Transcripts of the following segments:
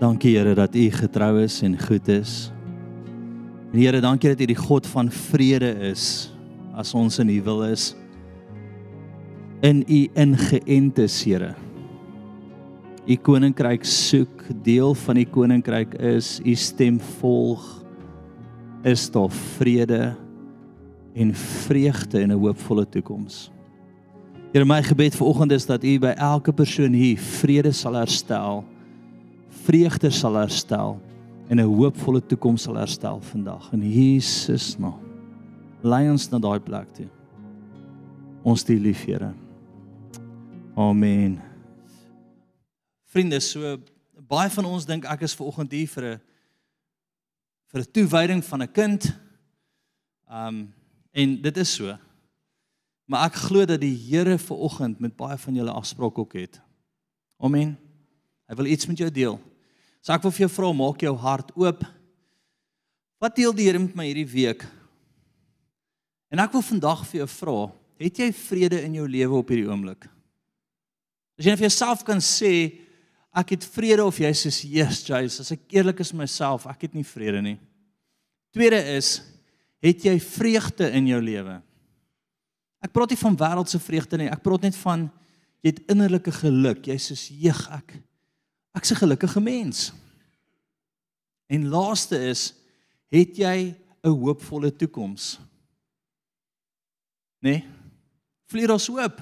Dankie Here dat U getrou is en goed is. En Here, dankie dat U die God van vrede is as ons in U wil is. In U ingeënt is, Here. U koninkryk soek, deel van U koninkryk is U stem volg is daar vrede en vreugde en 'n hoopvolle toekoms. Here, my gebed vanoggend is dat U by elke persoon hier vrede sal herstel vreugde sal herstel en 'n hoopvolle toekoms sal herstel vandag in Jesus naam. Lei ons na daai plek toe. Ons die lief Here. Amen. Vriende, so baie van ons dink ek is ver oggend hier vir 'n vir 'n toewyding van 'n kind. Um en dit is so. Maar ek glo dat die Here ver oggend met baie van julle afspraak ook het. Amen. Hy wil iets met jou deel. So ek wil vir jou vra, maak jou hart oop. Wat deel die Here met my hierdie week? En ek wil vandag vir jou vra, het jy vrede in jou lewe op hierdie oomblik? As jy net vir jouself kan sê ek het vrede of jy sê yes, Jesus, as ek eerlik is met myself, ek het nie vrede nie. Tweede is, het jy vreugde in jou lewe? Ek praat nie van wêreldse vreugde nie, ek praat net van jy het innerlike geluk. Jy sê, "Jeg, ek Ek's 'n gelukkige mens. En laaste is, het jy 'n hoopvolle toekoms? Nee. Vlieg ons hoop.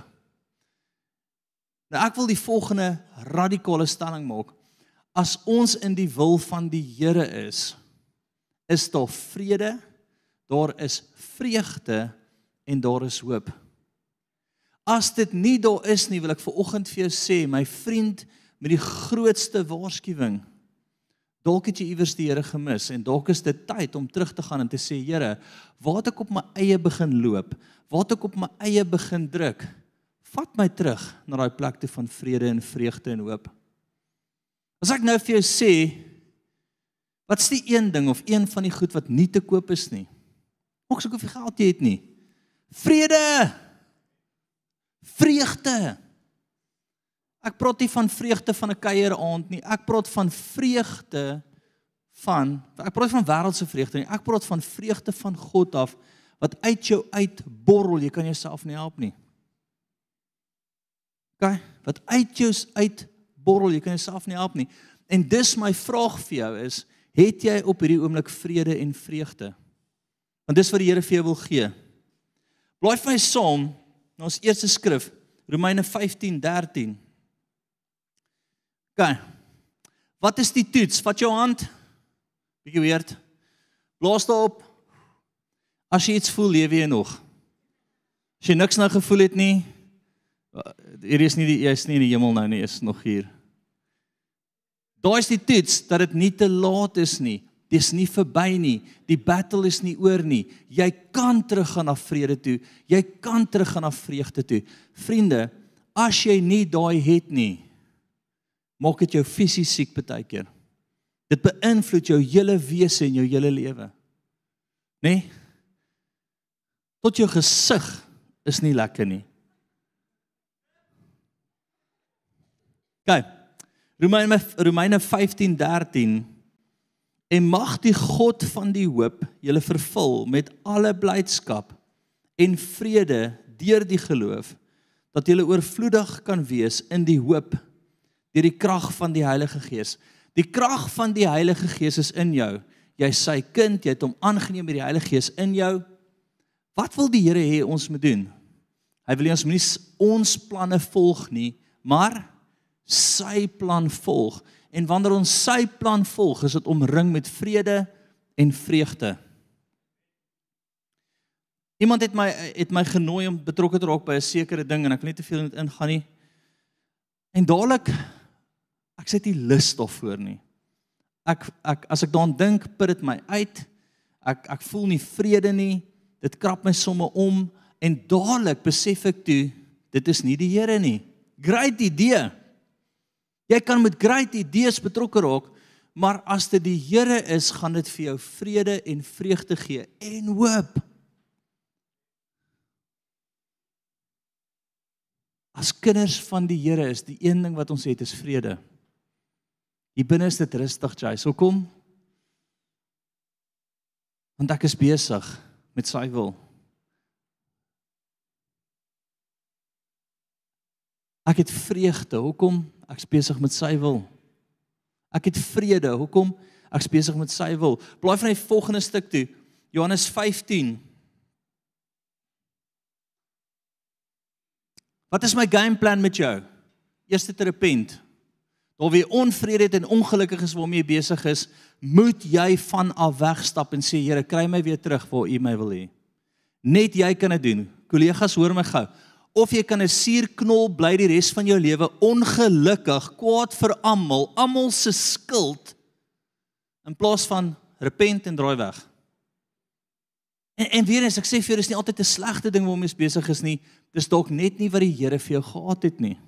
Nou ek wil die volgende radikale stelling maak. As ons in die wil van die Here is, is daar vrede, daar is vreugde en daar is hoop. As dit nie daar is nie, wil ek vir oggend vir jou sê, my vriend, met die grootste waarskuwing. Dalk het jy iewers die Here gemis en dalk is dit tyd om terug te gaan en te sê Here, waar ek op my eie begin loop? Waar ek op my eie begin druk? Vat my terug na daai plek toe van vrede en vreugde en hoop. As ek nou vir jou sê wat's die een ding of een van die goed wat nie te koop is nie? Maak seker of jy geld jy het nie. Vrede. Vreugde. Ek praat nie van vreugde van 'n kuieraand nie. Ek praat van vreugde van ek praat van wêreldse vreugde nie. Ek praat van vreugde van God af wat uit jou uitborrel. Jy kan jouself nie help nie. OK, wat uit jou uitborrel, jy kan jouself nie help nie. En dis my vraag vir jou is, het jy op hierdie oomblik vrede en vreugde? Want dis wat die Here vir jou wil gee. Blaai vir my na ons eerste skrif, Romeine 15:13. OK. Wat is die toets? Vat jou hand. Bietjie weerd. Blaas daarop. As jy iets voel, lewe jy nog. As jy niks nou gevoel het nie, hier is nie die jy's nie in die hemel nou nie, is nog hier. Daar is die toets dat dit nie te laat is nie. Dis nie verby nie. Die battle is nie oor nie. Jy kan teruggaan na vrede toe. Jy kan teruggaan na vreugde toe. Vriende, as jy nie daai het nie, maak dit jou fisies siek baie keer. Dit beïnvloed jou hele wese en jou hele lewe. Nê? Nee? Tot jou gesig is nie lekker nie. Kyk. Romeine Romeine 15:13 En mag die God van die hoop julle vervul met alle blydskap en vrede deur die geloof dat julle oorvloedig kan wees in die hoop deur die krag van die Heilige Gees. Die krag van die Heilige Gees is in jou. Jy's sy kind, jy het hom aangeneem met die Heilige Gees in jou. Wat wil die Here hê ons moet doen? Hy wil ons nie ons planne volg nie, maar sy plan volg. En wanneer ons sy plan volg, is dit omring met vrede en vreugde. Iemand het my het my genooi om betrokke te raak by 'n sekere ding en ek wil nie te veel in dit ingaan nie. En dadelik Ek sit nie lus daarvoor nie. Ek ek as ek daaraan dink, put dit my uit. Ek ek voel nie vrede nie. Dit krap my somme om en dadelik besef ek toe dit is nie die Here nie. Great idee. Jy kan met great idees betrokke raak, maar as dit die Here is, gaan dit vir jou vrede en vreugde gee en hoop. As kinders van die Here is die een ding wat ons het is vrede. Hier binne is dit rustig, Jay. So kom. Want ek is besig met sy wil. Ek het vreugde. Hoekom? Ek's besig met sy wil. Ek het vrede. Hoekom? Ek's besig met sy wil. Blaai van die volgende stuk toe. Johannes 15. Wat is my game plan met jou? Eerste te repent. Daar wie onvrede het en ongelukkig is waarmee jy besig is, moet jy van af wegstap en sê Here, kry my weer terug waar U my wil hê. Net jy kan dit doen. Kollegas, hoor my gou of jy kan 'n suurknol bly die res van jou lewe ongelukkig, kwaad vir almal, almal se skuld in plaas van repent en draai weg. En en weer eens ek sê vir jou dis nie altyd 'n slegte ding waarmee jy besig is nie. Dis dalk net nie wat die Here vir jou gehad het nie.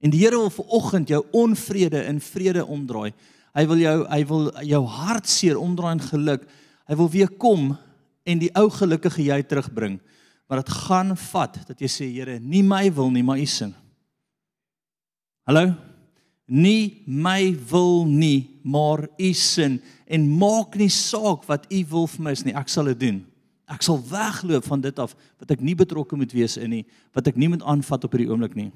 En die Here wil vir oggend jou onvrede in vrede omdraai. Hy wil jou hy wil jou hartseer omdraai in geluk. Hy wil weer kom en die ou gelukkige jy terugbring. Maar dit gaan vat dat jy sê Here, nie my wil nie, maar U sin. Hallo? Nie my wil nie, maar U sin en maak nie saak wat U wil vir my is nie, ek sal dit doen. Ek sal wegloop van dit af wat ek nie betrokke moet wees in nie, wat ek nie moet aanvat op hierdie oomblik nie.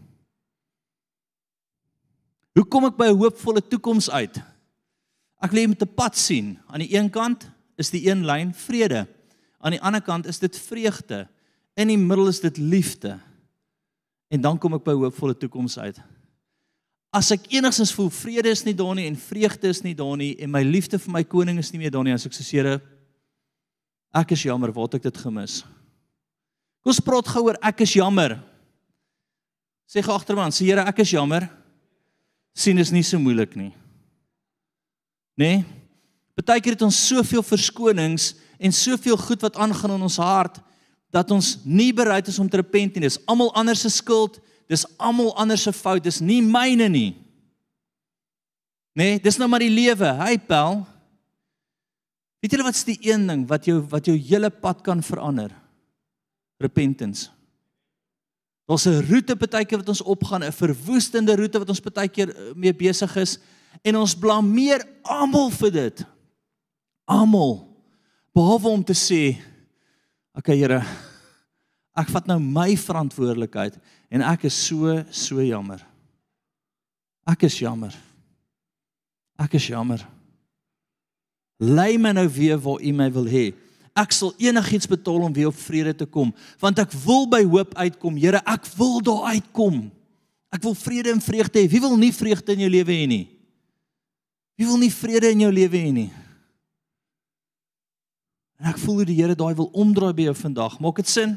Hoe kom ek by 'n hoopvolle toekoms uit? Ek lê met 'n pad sien. Aan die een kant is die een lyn vrede. Aan die ander kant is dit vreugde. In die middel is dit liefde. En dan kom ek by hoopvolle toekoms uit. As ek enigstens voel vrede is nie daar nie en vreugde is nie daar nie en my liefde vir my koning is nie meer daar nie, as ek Here, ek is jammer, het ek dit gemis? Kom ons praat gou oor ek is jammer. Sê gou agterman, sê Here, ek is jammer. Sien is nie so moeilik nie. Nê? Nee? Partykeer het ons soveel verskonings en soveel goed wat aangaan in ons hart dat ons nie bereid is om te repent nie. Dis almal anders se skuld. Dis almal anders se fout. Dis nie myne nie. Nee, dis nou maar die lewe. Hy pel. Weet julle wat is die een ding wat jou wat jou hele pad kan verander? Repentance. Daar's 'n roete partykeer wat ons opgaan, 'n verwoestende roete wat ons partykeer eh, mee besig is en ons blameer almal vir dit. Almal. Behalwe om te sê Okay Here, ek vat nou my verantwoordelikheid en ek is so so jammer. Ek is jammer. Ek is jammer. Lei my nou weer waar U my wil hê. Ek sal enigiets betaal om weer op vrede te kom, want ek wil by hoop uitkom. Here, ek wil daar uitkom. Ek wil vrede en vreugde hê. Wie wil nie vreugde in jou lewe hê nie? Wie wil nie vrede in jou lewe hê nie? En ek voel hoe die Here daai wil omdraai by jou vandag. Maak dit sin?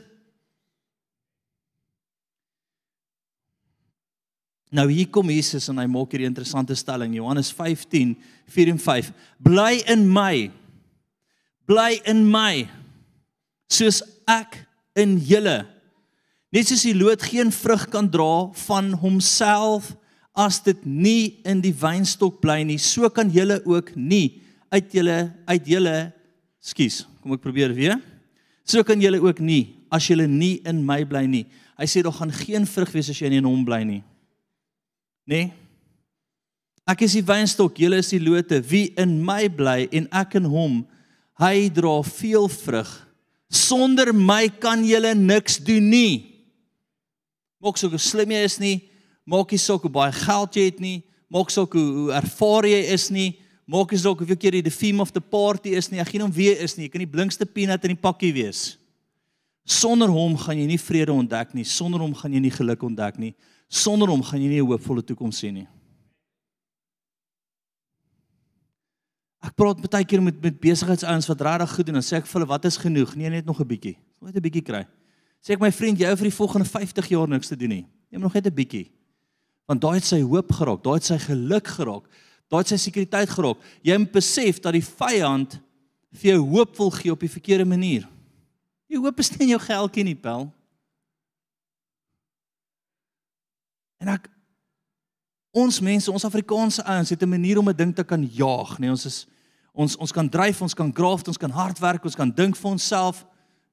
Nou hier kom Jesus en hy maak hierdie interessante stelling Johannes 15:4 en 5. Bly in my. Bly in my. Soos ek in julle. Net soos die loot geen vrug kan dra van homself as dit nie in die wynstok bly nie, so kan julle ook nie uit julle uit julle Skus, kom ek probeer weer. So kan julle ook nie as julle nie in my bly nie. Hy sê daar gaan geen vrug wees as jy nie in hom bly nie. Nê? Nee? Ek is die wynstok, julle is die lote. Wie in my bly en ek in hom, hy dra veel vrug. Sonder my kan julle niks doen nie. Maak sou slim jy is nie, maak nie saak hoe baie geld jy het nie, maak saak hoe ervare jy is nie, maak nie saak hoeveel keer jy die theme of the party is nie, ek geen hom weer is nie, jy kan die blinkste peanut in die pakkie wees. Sonder hom gaan jy nie vrede ontdek nie, sonder hom gaan jy nie geluk ontdek nie, sonder hom gaan jy nie 'n hoopvolle toekoms sien nie. Ek praat baie keer met met besigheidsouens wat regtig goed doen en sê ek vir hulle wat is genoeg? Nee, net nog 'n bietjie. Net 'n bietjie kry. Sê ek my vriend, jy het vir die volgende 50 jaar niks te doen nie. Neem nog net 'n bietjie. Want daai het sy hoop geraak, daai het sy geluk geraak. Daai het sy sekuriteit geraak. Jy moet besef dat die vyand vir jou hoop wil gee op die verkeerde manier. Jy hoop is nie in jou geldjie nie, pel. En ek ons mense, ons Afrikaanse ouens het 'n manier om 'n ding te kan jaag, nee, ons is ons ons kan dryf, ons kan graaf, ons kan hard werk, ons kan dink vir onsself,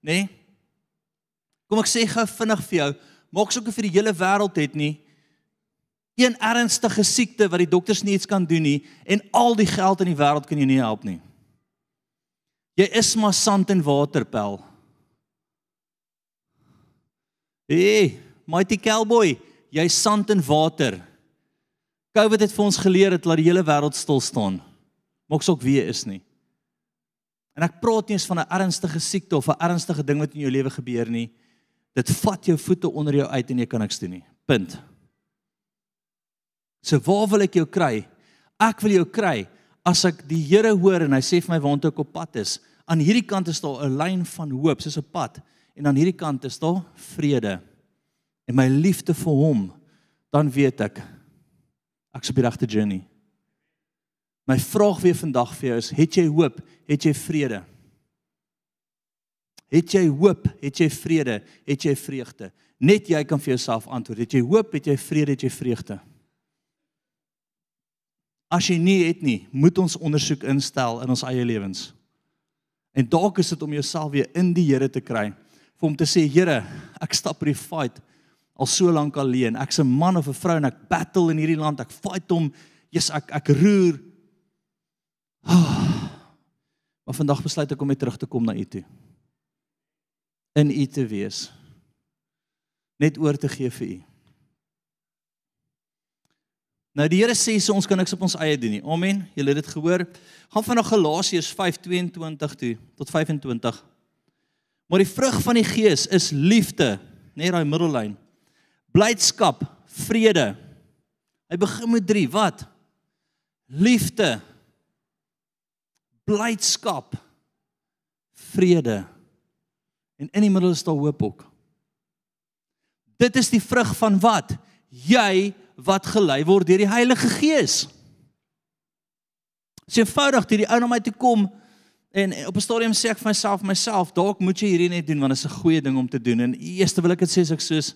nê? Nee? Kom ek sê gou vinnig vir jou, maak soek vir die hele wêreld het nie Een ernstige siekte wat die dokters nie iets kan doen nie en al die geld in die wêreld kan jou nie help nie. Jy is maar sand en water, pel. Hey, mighty cowboy, jy sand en water. COVID het vir ons geleer dat laat die hele wêreld stil staan. Maaks ook wie is nie. En ek praat nie eens van 'n ernstige siekte of 'n ernstige ding wat in jou lewe gebeur nie. Dit vat jou voete onder jou uit en jy kan niks doen nie. Punt. So waar wil ek jou kry? Ek wil jou kry as ek die Here hoor en hy sê vir my waantoe ek op pad is. Aan hierdie kant is daar 'n lyn van hoop, soos 'n pad, en aan hierdie kant is daar vrede. En my liefde vir hom, dan weet ek ek's op die regte journey. My vraag weer vandag vir jou is, het jy hoop? Het jy vrede? Het jy hoop? Het jy vrede? Het jy vreugde? Net jy kan vir jouself antwoord. Het jy hoop? Het jy vrede? Het jy vreugde? As jy nie het nie, moet ons ondersoek instel in ons eie lewens. En dalk is dit om jouself weer in die Here te kry, vir hom te sê, Here, ek stap hierdie fight al so lank alleen. Ek's 'n man of 'n vrou en ek battle in hierdie land. Ek fight hom. Jesus, ek ek roer. Oh, maar vandag besluit ek om net terug te kom na U toe. In U te wees. Net oor te gee vir U. Nou die Here sê so ons kan niks op ons eie doen nie. Amen. Julle het dit gehoor. Gaan van na Galasiërs 5:22 toe tot 25. Maar die vrug van die Gees is liefde, net daai middellyn blydskap, vrede. Hy begin met 3. Wat? Liefde. Blydskap. Vrede. En in die middel is daar hoop ook. Dit is die vrug van wat? Jy wat gelei word deur die Heilige Gees. Dis eenvoudig dat hierdie ou na my toe kom en op 'n stadium sê ek vir myself, myself, dalk moet jy hierdie net doen want dit is 'n goeie ding om te doen. En eerste wil ek dit sê as ek soos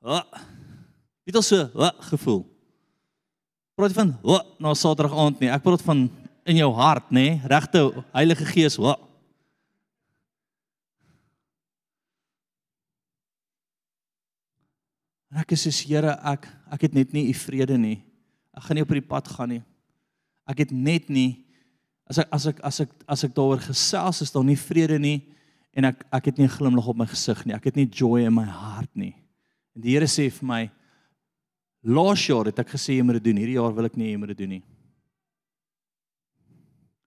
Ha. Het al so ha gevoel. Praat van ha na Saterdag aand nie. Ek praat van in jou hart, nê? Regte Heilige Gees, ha. En ek sê Here, ek ek het net nie u vrede nie. Ek gaan nie op hierdie pad gaan nie. Ek het net nie as ek as ek as ek as ek daaroor gesels is daar nie vrede nie en ek ek het nie 'n glimlag op my gesig nie. Ek het nie joy in my hart nie. En die Here sê vir my laas jaar het ek gesê jy moet dit doen. Hierdie jaar wil ek nie jy moet dit doen nie.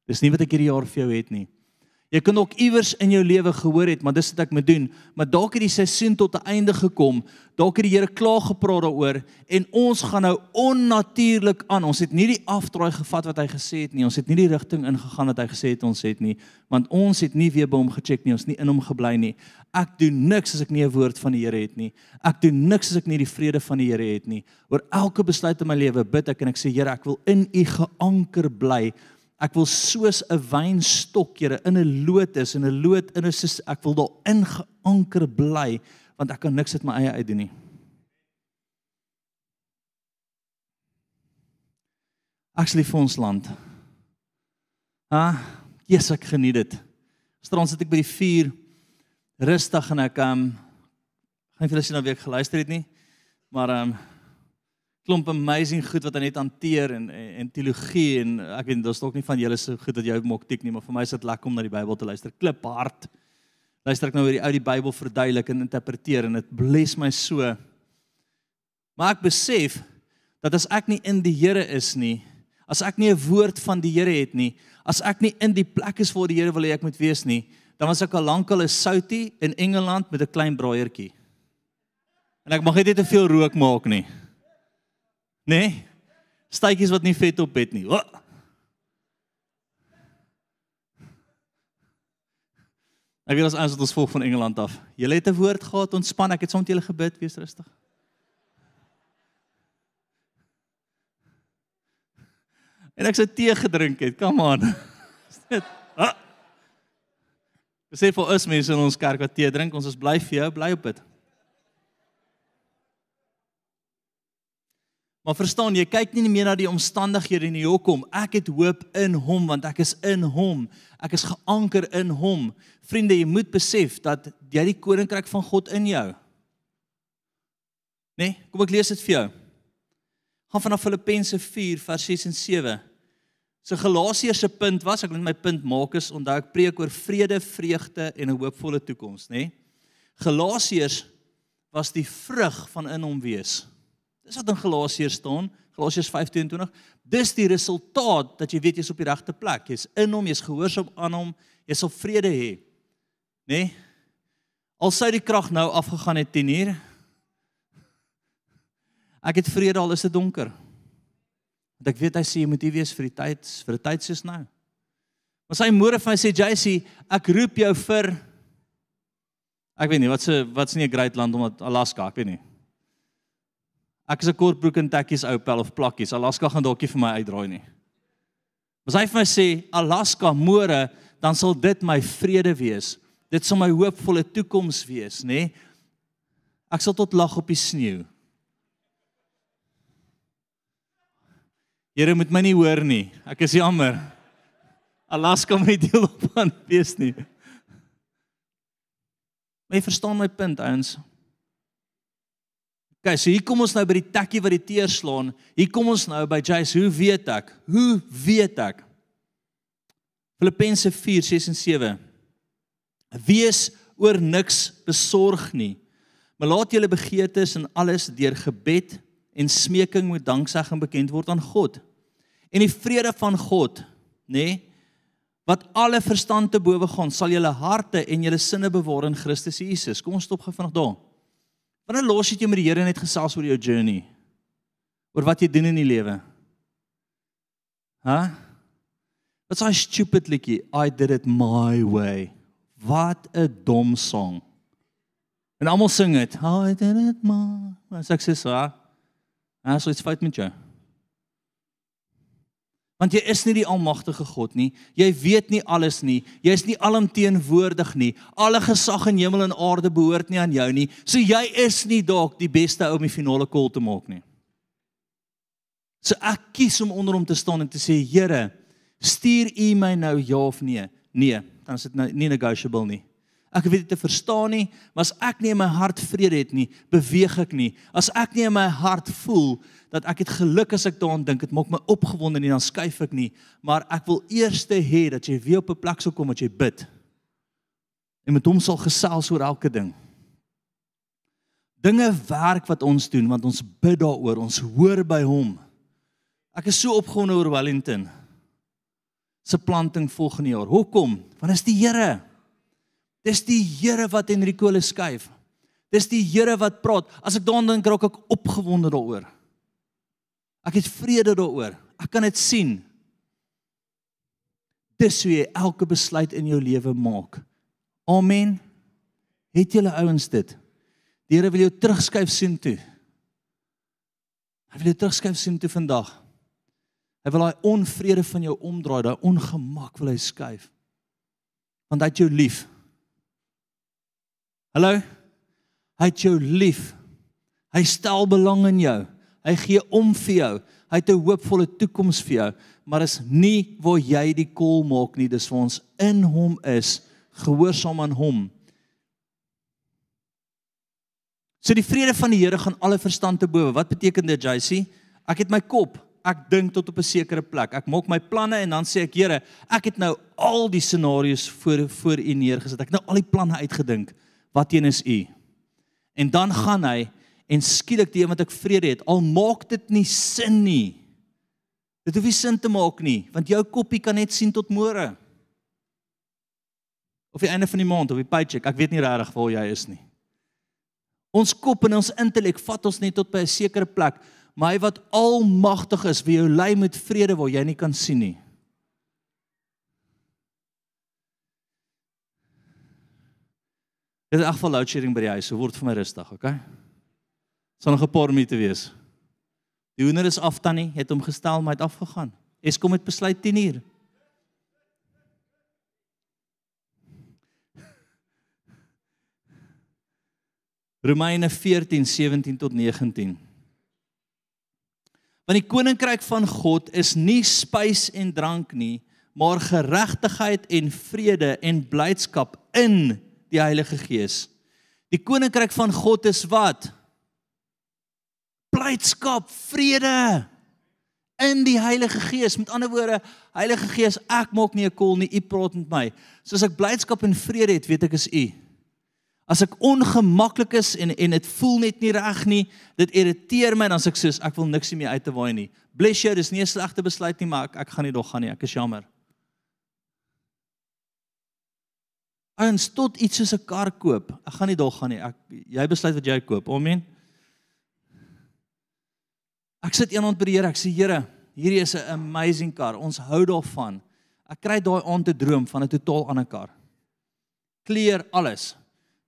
Dis nie wat ek hierdie jaar vir jou het nie. Jy kan ook iewers in jou lewe gehoor het, maar dis wat ek moet doen. Maar dalk het die seisoen tot 'n einde gekom. Dalk het die Here klaar gepraat daaroor en ons gaan nou onnatuurlik aan. Ons het nie die afdraai gevat wat hy gesê het nie. Ons het nie die rigting ingegaan wat hy gesê het ons het nie, want ons het nie weer by hom gecheck nie. Ons nie in hom gebly nie. Ek doen niks as ek nie 'n woord van die Here het nie. Ek doen niks as ek nie die vrede van die Here het nie. Oor elke besluit in my lewe bid ek en ek sê Here, ek wil in U geanker bly Ek wil soos 'n wynstok, Here, in 'n lotus en 'n loot in 'n ek wil daar ingeanker bly want ek kan niks uit my eie uit doen nie. Actually vir ons land. Ah, yes, ek geniet dit. Gisterand sit ek by die vuur rustig en ek um gaan vir julle sien of ek geluister het nie. Maar um klomp amazing goed wat hy net hanteer en en, en teologie en ek weet daar's dalk nie van julle so goed dat jy mok tik nie, maar vir my is dit lekker om na die Bybel te luister. Klip hard. Luister ek nou oor die ou die Bybel verduidelik en interpreteer en dit bless my so. Maar ek besef dat as ek nie in die Here is nie, as ek nie 'n woord van die Here het nie, as ek nie in die plek is waar die Here wil hê ek moet wees nie, dan was ek al lankal 'n soutie in Engeland met 'n klein braaiertjie. En ek mag net nie te veel rook maak nie. Nê? Nee? Stytjies wat nie vet op het nie. Oh. Ek weet ons ons het ons volk van Engeland af. Julle het 'n woord gehad, ontspan. Ek het soms julle gebid, wees rustig. En ek het tee gedrink het. Come on. Dit. Ah. Sê vir ons mense in ons kerk wat tee drink, ons is bly vir jou, bly op dit. Maar verstaan, jy kyk nie meer na die omstandighede nie. Hoekom? Ek het hoop in Hom want ek is in Hom. Ek is geanker in Hom. Vriende, jy moet besef dat jy die koninkryk van God in jou. Né? Nee? Kom ek lees dit vir jou. gaan vanaf Filippense 4 vers 6 en 7. So Galasiërs se punt was, ek wil my punt maak is onthou ek preek oor vrede, vreugde en 'n hoopvolle toekoms, nê? Nee? Galasiërs was die vrug van in hom wees. Dis wat in Galasiërs staan, Galasiërs 5:22. Dis die resultaat dat jy weet jy's op die regte plek. Jy's in hom, jy's gehoorsaam aan hom, jy sal vrede hê. Nê? Nee? Al sou die krag nou afgegaan het 10 uur. Ek het vrede al is dit donker. Want ek weet hy sê jy moet hier wees vir die tyd, vir 'n tyd soos nou. Maar sy môre vir my sê JC, ek roep jou vir ek weet nie wat se wat's nie 'n great land omdat Alaska, ek weet nie. Ek is 'n kortbroek en tekkies ou pel of plakkies. Alaska gaan dalk nie vir my uitdraai nie. Maar sy vir my sê Alaska môre dan sal dit my vrede wees dit sal my hoopvolle toekoms wees, nê? Nee? Ek sal tot lag op die sneeu. Here moet my nie hoor nie. Ek is jammer. Alaska my deel op aan wees nie. My verstaan my punt, ouens. OK, so hier kom ons nou by die tekkie wat die teer slaan. Hier kom ons nou by Jace, hoe weet ek? Hoe weet ek? Filippense 4:6 en 7. Wees oor niks besorg nie. Maar laat julle begeertes en alles deur gebed en smeking met danksegging bekend word aan God. En die vrede van God, nê, nee, wat alle verstand te bowe gaan, sal julle harte en julle sinne bewaar in Christus Jesus. Kom ons stop gou vanaand daar. Wanneer los jy met die Here net gesels oor jou journey? Oor wat jy doen in die lewe? Hæ? What's I stupid liedjie? I did it my way. Wat 'n dom song. En almal sing dit. I did it my. Sê sy so? Ah, so iets fout met jou. Want jy is nie die almagtige God nie. Jy weet nie alles nie. Jy is nie alomteenwoordig nie. Alle gesag in hemel en aarde behoort nie aan jou nie. So jy is nie dalk die beste ou om die finale call te maak nie. So ek kies om onder hom te staan en te sê, Here, stuur U my nou ja of nee? Nee dan is dit nou nie negotiable nie. Ek weet dit te verstaan nie, maar as ek nie in my hart vrede het nie, beweeg ek nie. As ek nie in my hart voel dat ek het geluk as ek daaraan dink, dit maak my opgewonde nie, dan skuif ek nie, maar ek wil eers hê dat jy weer op 'n plek sou kom wat jy bid. En met hom sal gesels oor elke ding. Dinge werk wat ons doen want ons bid daaroor, ons hoor by hom. Ek is so opgewonde oor Wellington se planting volgende jaar. Hoekom? Want is die Here. Dis die Here wat Enrico le skuif. Dis die Here wat praat. As ek daaraan dink, raak ek opgewonde daaroor. Ek het vrede daaroor. Ek kan dit sien. Dis hoe jy elke besluit in jou lewe maak. Amen. Het julle ouens dit? Die Here wil jou terugskuif sien toe. Hy wil jou terugskuif sien toe vandag. Hy wil daai onvrede van jou omdraai, daai ongemak wil hy skuif. Want hy het jou lief. Hallo? Hy het jou lief. Hy stel belang in jou. Hy gee om vir jou. Hy het 'n hoopvolle toekoms vir jou, maar is nie waar jy die kol maak nie, dis vir ons in hom is, gehoorsaam aan hom. So die vrede van die Here gaan alle verstand te bowe. Wat beteken dit, JC? Ek het my kop ek dink tot op 'n sekere plek. Ek maak my planne en dan sê ek, Here, ek het nou al die scenario's voor voor U neergesit. Ek het nou al die planne uitgedink. Wat teen is U? En dan gaan hy en skielik die wat ek vrede het, al maak dit nie sin nie. Dit hoef nie sin te maak nie, want jou koppie kan net sien tot môre. Of die einde van die maand of die paycheck, ek weet nie regtig waar jy is nie. Ons kop en ons intellek vat ons net tot by 'n sekere plek maar hy wat almagtig is, wie jou lei met vrede waar jy nie kan sien nie. Dit is agval load shedding by die huis, so word vir my rustig, okay? Sal nog 'n paar minute wees. Die hoender is af tannie, het hom gestel, maar het afgegaan. Eskom het besluit 10 uur. Romeine 14:17 tot 19 Want die koninkryk van God is nie spys en drank nie, maar geregtigheid en vrede en blydskap in die Heilige Gees. Die koninkryk van God is wat? blydskap, vrede in die Heilige Gees. Met ander woorde, Heilige Gees, ek maak nie 'n kol nie, U praat met my. Soos ek blydskap en vrede het, weet ek is U. As ek ongemaklik is en en dit voel net nie reg nie, dit irriteer my dan as ek sê ek wil niks meer uit te waai nie. Bless you, dis nie 'n slegte besluit nie, maar ek ek gaan nie dog gaan nie. Ek is jammer. Ons tot iets soos 'n kar koop. Ek gaan nie dog gaan nie. Ek jy besluit wat jy koop. Amen. Ek sit eendag by die Here. Ek sê Here, hierdie is 'n amazing kar. Ons hou daarvan. Ek kry daai aand te droom van 'n totaal ander kar. Kleer alles.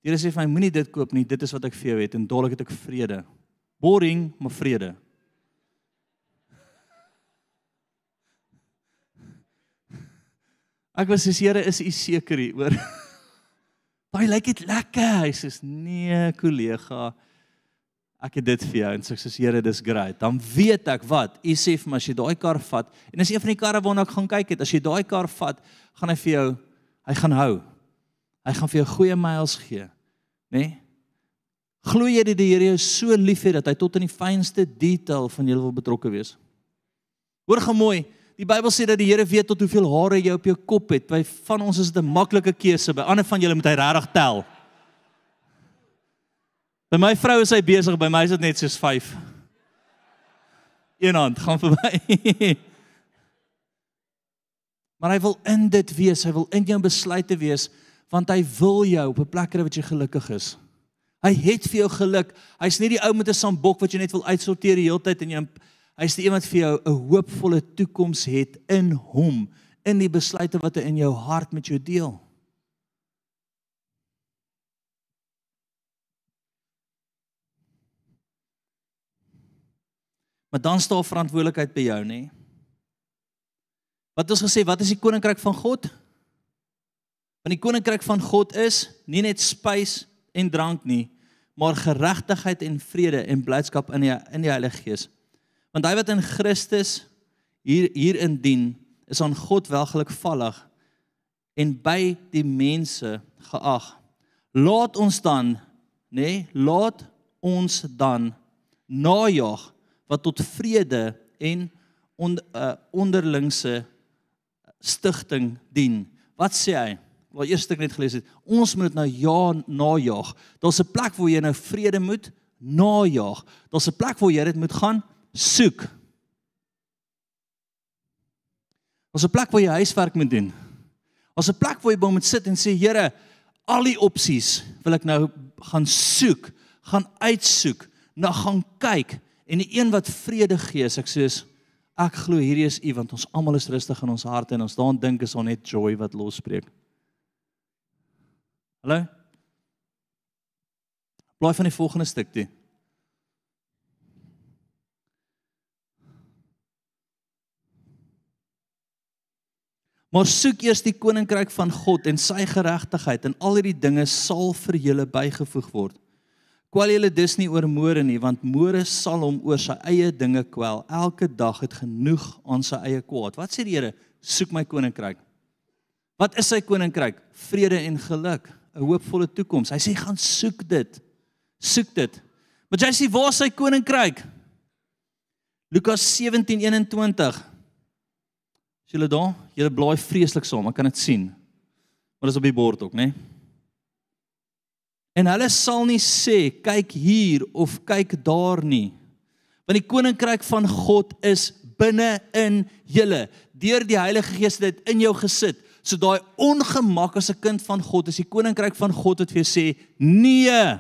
Die Here sê vir my moenie dit koop nie. Dit is wat ek vir jou het en dadelik het ek vrede. Boring, maar vrede. Ek was sê Here, is U seker hier oor? Daai lyk dit lekker. Hy sê nee, kollega ek het dit vir jou en sê soos Here dis great. Dan weet ek wat. U sê vir my as jy daai kar vat en dis een van die karre waarna ek gaan kyk het. As jy daai kar vat, gaan hy vir jou hy gaan hou. Hy gaan vir jou goeie miles gee. Né? Nee? Glo jy dat die Here jou so liefhet dat hy tot in die fynste detail van jou wil betrokke wees? Hoor gou mooi. Die Bybel sê dat die Here weet tot hoeveel hare jy op jou kop het. By van ons is dit 'n maklike keuse, by ander van julle moet hy regtig tel. By my vrou is hy besig, by my is dit net soos 5. Eenhand gaan verby. maar hy wil in dit wees, hy wil in jou besluite wees want hy wil jou op 'n plek kry wat jy gelukkig is. Hy het vir jou geluk. Hy's nie die ou met 'n sambok wat jy net wil uitsorteer die hele tyd en jy hy's die een wat vir jou 'n hoopvolle toekoms het in hom, in die besluite wat hy in jou hart met jou deel. Maar dan staan verantwoordelikheid by jou, nê? Wat ons gesê, wat is die koninkryk van God? Want die koninkryk van God is nie net spys en drank nie, maar geregtigheid en vrede en blydskap in die in die Heilige Gees. Want hy wat in Christus hier hierin dien, is aan God welgelukvallig en by die mense geag. Laat ons dan, nê, nee, laat ons dan najag wat tot vrede en on, uh, onderlingse stigting dien. Wat sê hy? Wat eers ek net gelees het, ons moet nou ja najag. Daar's 'n plek waar jy nou vrede moet najag. Daar's 'n plek waar jy dit moet gaan soek. Daar's 'n plek waar jy huiswerk moet doen. Daar's 'n plek waar jy moet sit en sê Here, al die opsies wil ek nou gaan soek, gaan uitsoek, na gaan kyk En die een wat vrede gee, ek sê ek glo hierdie is U want ons almal is rustig in ons harte en ons daan dink is on net joy wat losbreek. Hallo? Blaai van die volgende stuk toe. Maar soek eers die koninkryk van God en sy geregtigheid en al hierdie dinge sal vir julle bygevoeg word. Kwel julle dus nie oor môre nie, want môre sal hom oor sy eie dinge kwel. Elke dag het genoeg aan sy eie kwaad. Wat sê die Here? Soek my koninkryk. Wat is sy koninkryk? Vrede en geluk, 'n hoopvolle toekoms. Hy sê gaan soek dit. Soek dit. Maar jy sê waar is sy koninkryk? Lukas 17:21. Is julle daar? Julle blaai vreeslik saam, ek kan dit sien. Maar dis op die bord ook, né? Nee? En hulle sal nie sê kyk hier of kyk daar nie. Want die koninkryk van God is binne in julle. Deur die Heilige Gees dit in jou gesit. So daai ongemak as 'n kind van God is die koninkryk van God wat vir jou sê nee.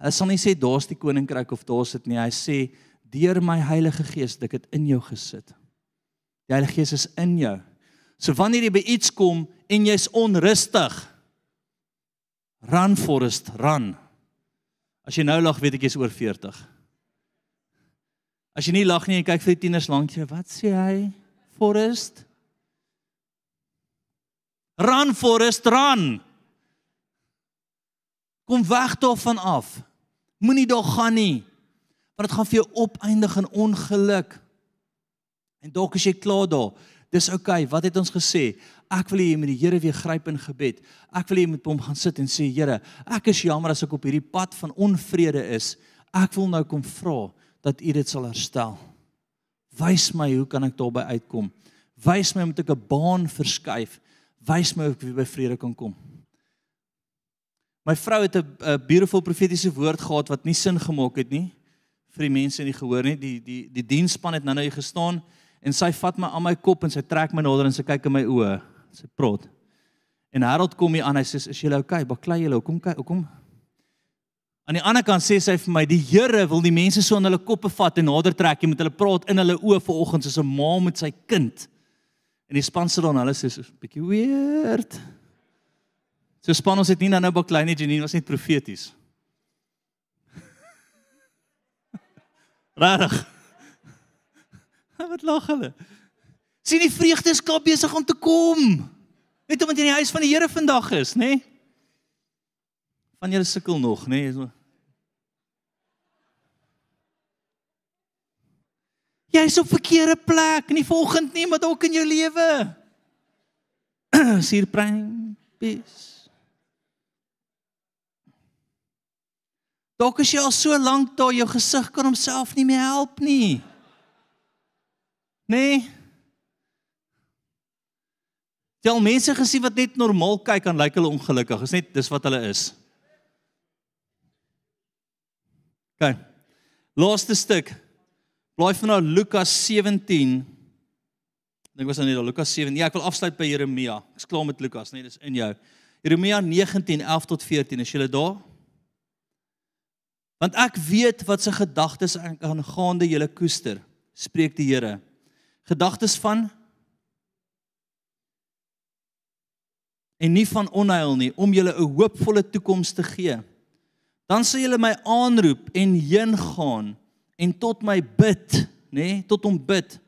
Hy sal nie sê daar's die koninkryk of daar's dit nie. Hy sê deur my Heilige Gees het ek dit in jou gesit. Die Heilige Gees is in jou. So wanneer jy by iets kom en jy's onrustig, run Forrest, run. As jy nou lag, weet ek jy's oor 40. As jy nie lag nie en kyk vir die tieners lank jy, wat sê hy? Forrest? Run Forrest, run. Kom weg daarvan af. Moenie daar gaan nie. Want dit gaan vir jou opeindig in ongeluk. En dalk as jy klaar daar Dis oukei. Okay. Wat het ons gesê? Ek wil hê jy moet die Here weer gryp in gebed. Ek wil hê jy moet hom gaan sit en sê, Here, ek is jammer as ek op hierdie pad van onvrede is. Ek wil nou kom vra dat U dit sal herstel. Wys my hoe kan ek daarby uitkom? Wys my moet ek 'n baan verskuif? Wys my hoe ek weer by vrede kan kom. My vrou het 'n beautiful profetiese woord gehad wat nie sin gemaak het nie vir die mense in die gehoor nie. Die die die diensspan het nou nou hier gestaan en sy vat my aan my kop en sy trek my nader en sy kyk in my oë. Sy praat. En Harold kom hier aan. Hy sê: "Is jy okay? Baklei jy? Hoekom kyk? Hoekom?" Aan die ander kant sê sy vir my: "Die Here wil die mense so aan hulle koppe vat en nader trek. Jy moet hulle praat in hulle oë vanoggend soos 'n ma met sy kind." En die span sit dan hulle sê so 'n bietjie weird. So span ons het nie nou baklei nie, Janine was net profeties. Rarig. Wat lag hulle? Sien die vreugde is klaar besig om te kom. Net omdat jy in die huis van die Here vandag is, nê? Nee? Van julle sukkel nog, nê? Nee? Jy is op verkeerde plek, nie volgend nie, maar dalk in jou lewe. Sien prime Dalk is jy al so lank daar jou gesig kan homself nie meer help nie. Nee. Jy al mense gesien wat net normaal kyk en lyk hulle ongelukkig. Is net dis wat hulle is. OK. Laaste stuk. Blaai van nou Lukas 17. Dink was dan nie Lukas 7. Ja, ek wil afsluit by Jeremia. Ek's klaar met Lukas, nee, dis in jou. Jeremia 19:11 tot 14. Is jy daar? Want ek weet wat se gedagtes aangaande julle koester, spreek die Here gedagtes van en nie van onheil nie om julle 'n hoopvolle toekoms te gee. Dan sal julle my aanroep en heen gaan en tot my bid, nê, nee, tot hom bid.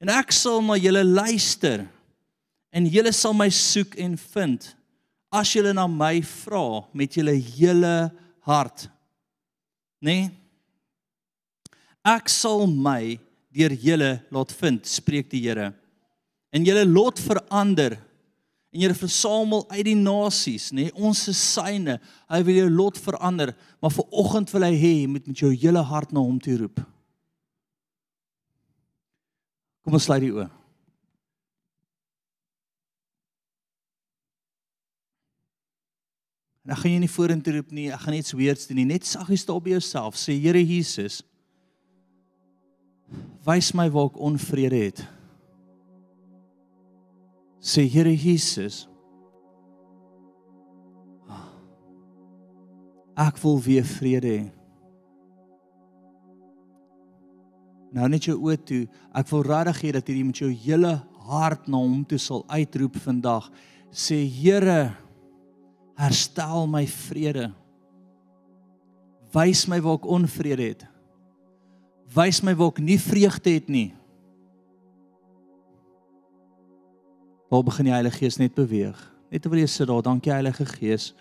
En ek sal na julle luister en julle sal my soek en vind as julle na my vra met julle hele hart. Nê? Nee? Ek sal my deur julle laat vind, spreek die Here. En julle lot verander en julle versamel uit die nasies, nê? Nee, ons is syne. Hy wil jou lot verander, maar vir oggend wil hy hê jy moet met jou hele hart na hom toe roep. Kom ons sluit die oë. En ek gaan jy nie vorentoe roep nie, ek gaan net so weerds doen nie, net saggies daar by jouself, sê Here Jesus, Wys my waar ek onvrede het. Sê Here Jesus. Ek wil weer vrede hê. Nou net jou oë toe. Ek wil regtig hê dat jy met jou hele hart na hom toe sal uitroep vandag. Sê Here, herstel my vrede. Wys my waar ek onvrede het wys my waar ek nie vreugde het nie. Waar begin die Heilige Gees net beweeg? Net terwyl jy sit daar, dankie Heilige Gees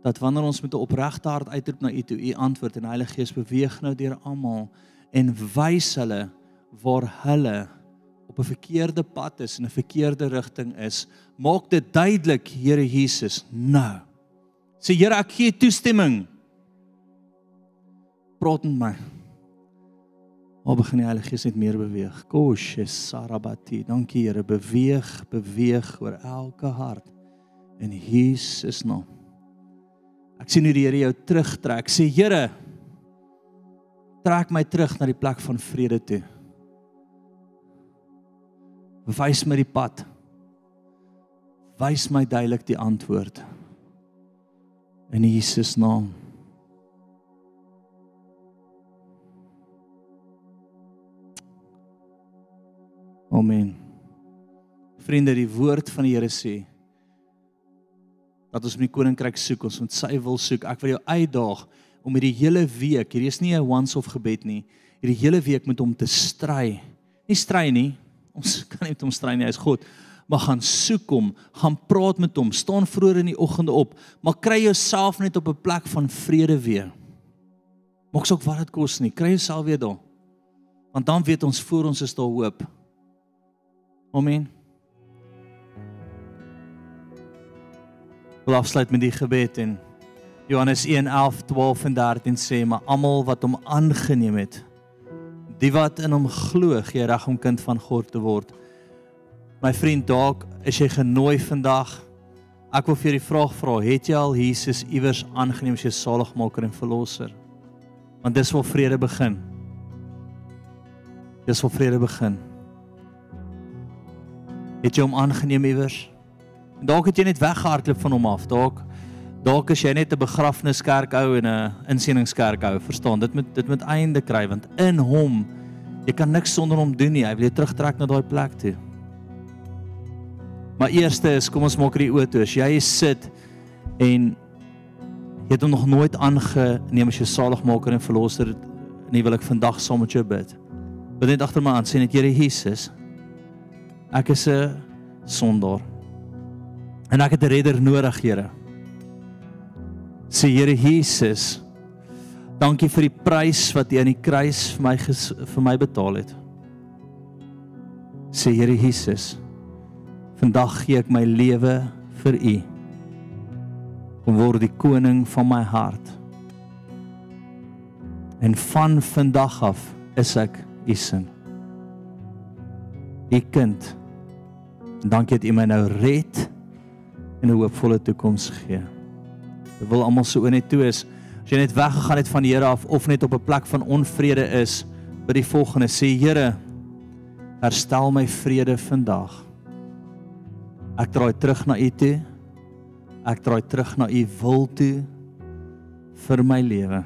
dat wanneer ons met 'n opregte hart uitroep na U toe, U antwoord en Heilige Gees beweeg nou deur almal en wys hulle waar hulle op 'n verkeerde pad is en 'n verkeerde rigting is. Maak dit duidelik, Here Jesus, nou. Sê Here, ek gee toestemming. Praat met my. Maar begin die Heilige Gees net meer beweeg. Koshe sarabati. Dankie Here, beweeg, beweeg oor elke hart. In Jesus naam. Ek sien hoe die Here jou terugtrek. Sê Here, trek my terug na die plek van vrede toe. Wys my die pad. Wys my duidelik die antwoord. In Jesus naam. Amen. Vriende, die woord van die Here sê dat ons met die koninkryk soek, ons moet sy wil soek. Ek wil jou uitdaag om hierdie hele week, hierdie is nie 'n once-off gebed nie, hierdie hele week met hom te stry. Nie stry nie. Ons kan nie met hom stry nie, hy is God maar gaan soek hom, gaan praat met hom, staan vroeër in die oggende op, maar kry jouself net op 'n plek van vrede weer. Maak saak wat dit kos nie, kry jouself weer daar. Want dan weet ons voor ons is daar hoop. Amen. Wil afsluit met die gebed en Johannes 1:11, 12 en 13 sê maar almal wat hom aangeneem het, die wat in hom glo, gee reg om kind van God te word. My vriend, dalk is jy genooi vandag. Ek wil vir jou die vraag vra, het jy al Jesus iewers aangeneem as jou saligmaker en verlosser? Want dis waar vrede begin. Dis waar vrede begin. Het jy hom aangeneem iewers? Dalk het jy net weggehardloop van hom af. Dalk dalk is jy net 'n begrafniskerk ou en 'n insieningskerk ou. Verstaan? Dit moet dit moet einde kry want in hom jy kan niks sonder hom doen nie. Hy wil jou terugtrek na daai plek toe. Maar eerste is, kom ons maak hierdie oë toe. As jy sit en jy het hom nog nooit aangeneem as jou saligmaker en verlosser, nie wil ek vandag saam met jou bid. Bid net agter my aan, sê net Here Jesus, ek is 'n sondaar. En ek het 'n redder nodig, Here. Sê Here Jesus, dankie vir die prys wat U aan die kruis vir my vir my betaal het. Sê Here Jesus, vandag gee ek my lewe vir U. Kom word die koning van my hart. En van vandag af is ek U sin. U kind. Dankie dat U my nou red en 'n hoopvolle toekoms gee. Ek wil almal so net toe is as jy net weggegaan het van die Here af of net op 'n plek van onvrede is, by die volgende sê Here, herstel my vrede vandag. Ek draai terug na U toe. Ek draai terug na U wil toe vir my lewe.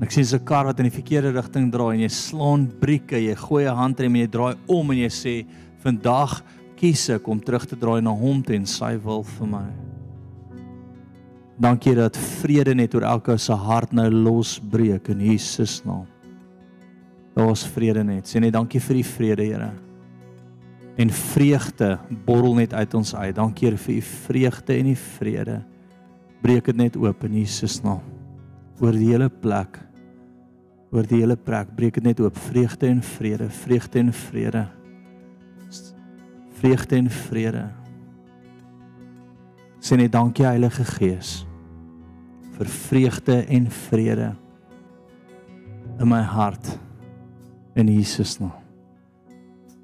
Ek sien 'n kar wat in die verkeerde rigting draai en jy slaan brieke, jy gooi 'n handrem en jy draai om en jy sê vandag kies ek om terug te draai na hom toe en sy wil vir my. Dankie dat vrede net oor elke se hart nou losbreek in Jesus naam. Daar's vrede net. Sê net dankie vir die vrede, Here. En vreugde borrel net uit ons uit. Dankie Here vir u vreugde en die vrede. Breek dit net oop in Jesus naam. Oor die hele plek. Oor die hele plek breek dit net oop. Vreugde en vrede, vreugde en vrede. Vreugde en vrede. Sê net dankie Heilige Gees vir vreugde en vrede in my hart in Jesus naam.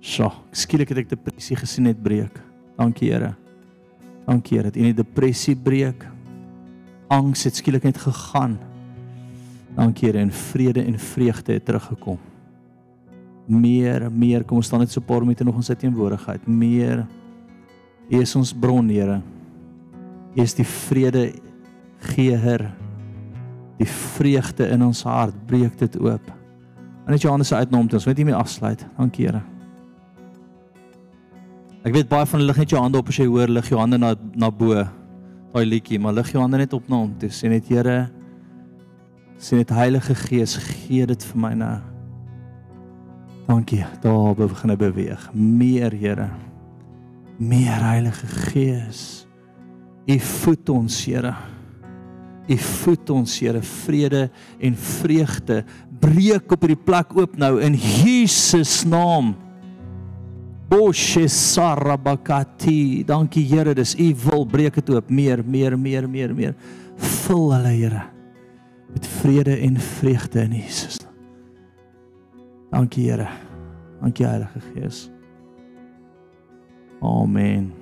So, skielik het ek depressie gesien net breek. Dankie Here. Dankie Here dat U die depressie breek. Angs het skielik net gegaan. Dankie Here en vrede en vreugde het teruggekom. Meer, meer, kom ons staan net so 'n paar minute nog in sy teenwoordigheid. Meer. U is ons bron, Here. U is die vrede geer die vreugde in ons hart breek dit oop. En net Johannes se uitnoem ons weet nie meer afsluit. Dankie Here. Ek weet baie van hulle lig net jou hande op as jy hoor lig jou hande na na bo. Daai liedjie, maar lig jou hande net op na hom. Dis sê net Here sê net Heilige Gees gee dit vir my nou. Dankie. Daar begin hy beweeg. Meer Here. Meer Heilige Gees. U voed ons, Here. U voed ons, Here, vrede en vreugde breek op hierdie plek oop nou in Jesus naam. Boshe sarabakati. Dankie Here, dis U wil breek dit oop meer, meer, meer, meer, meer. Vul hulle, Here, met vrede en vreugde in Jesus. Dankie Here. Dankie Heilige Gees. Amen.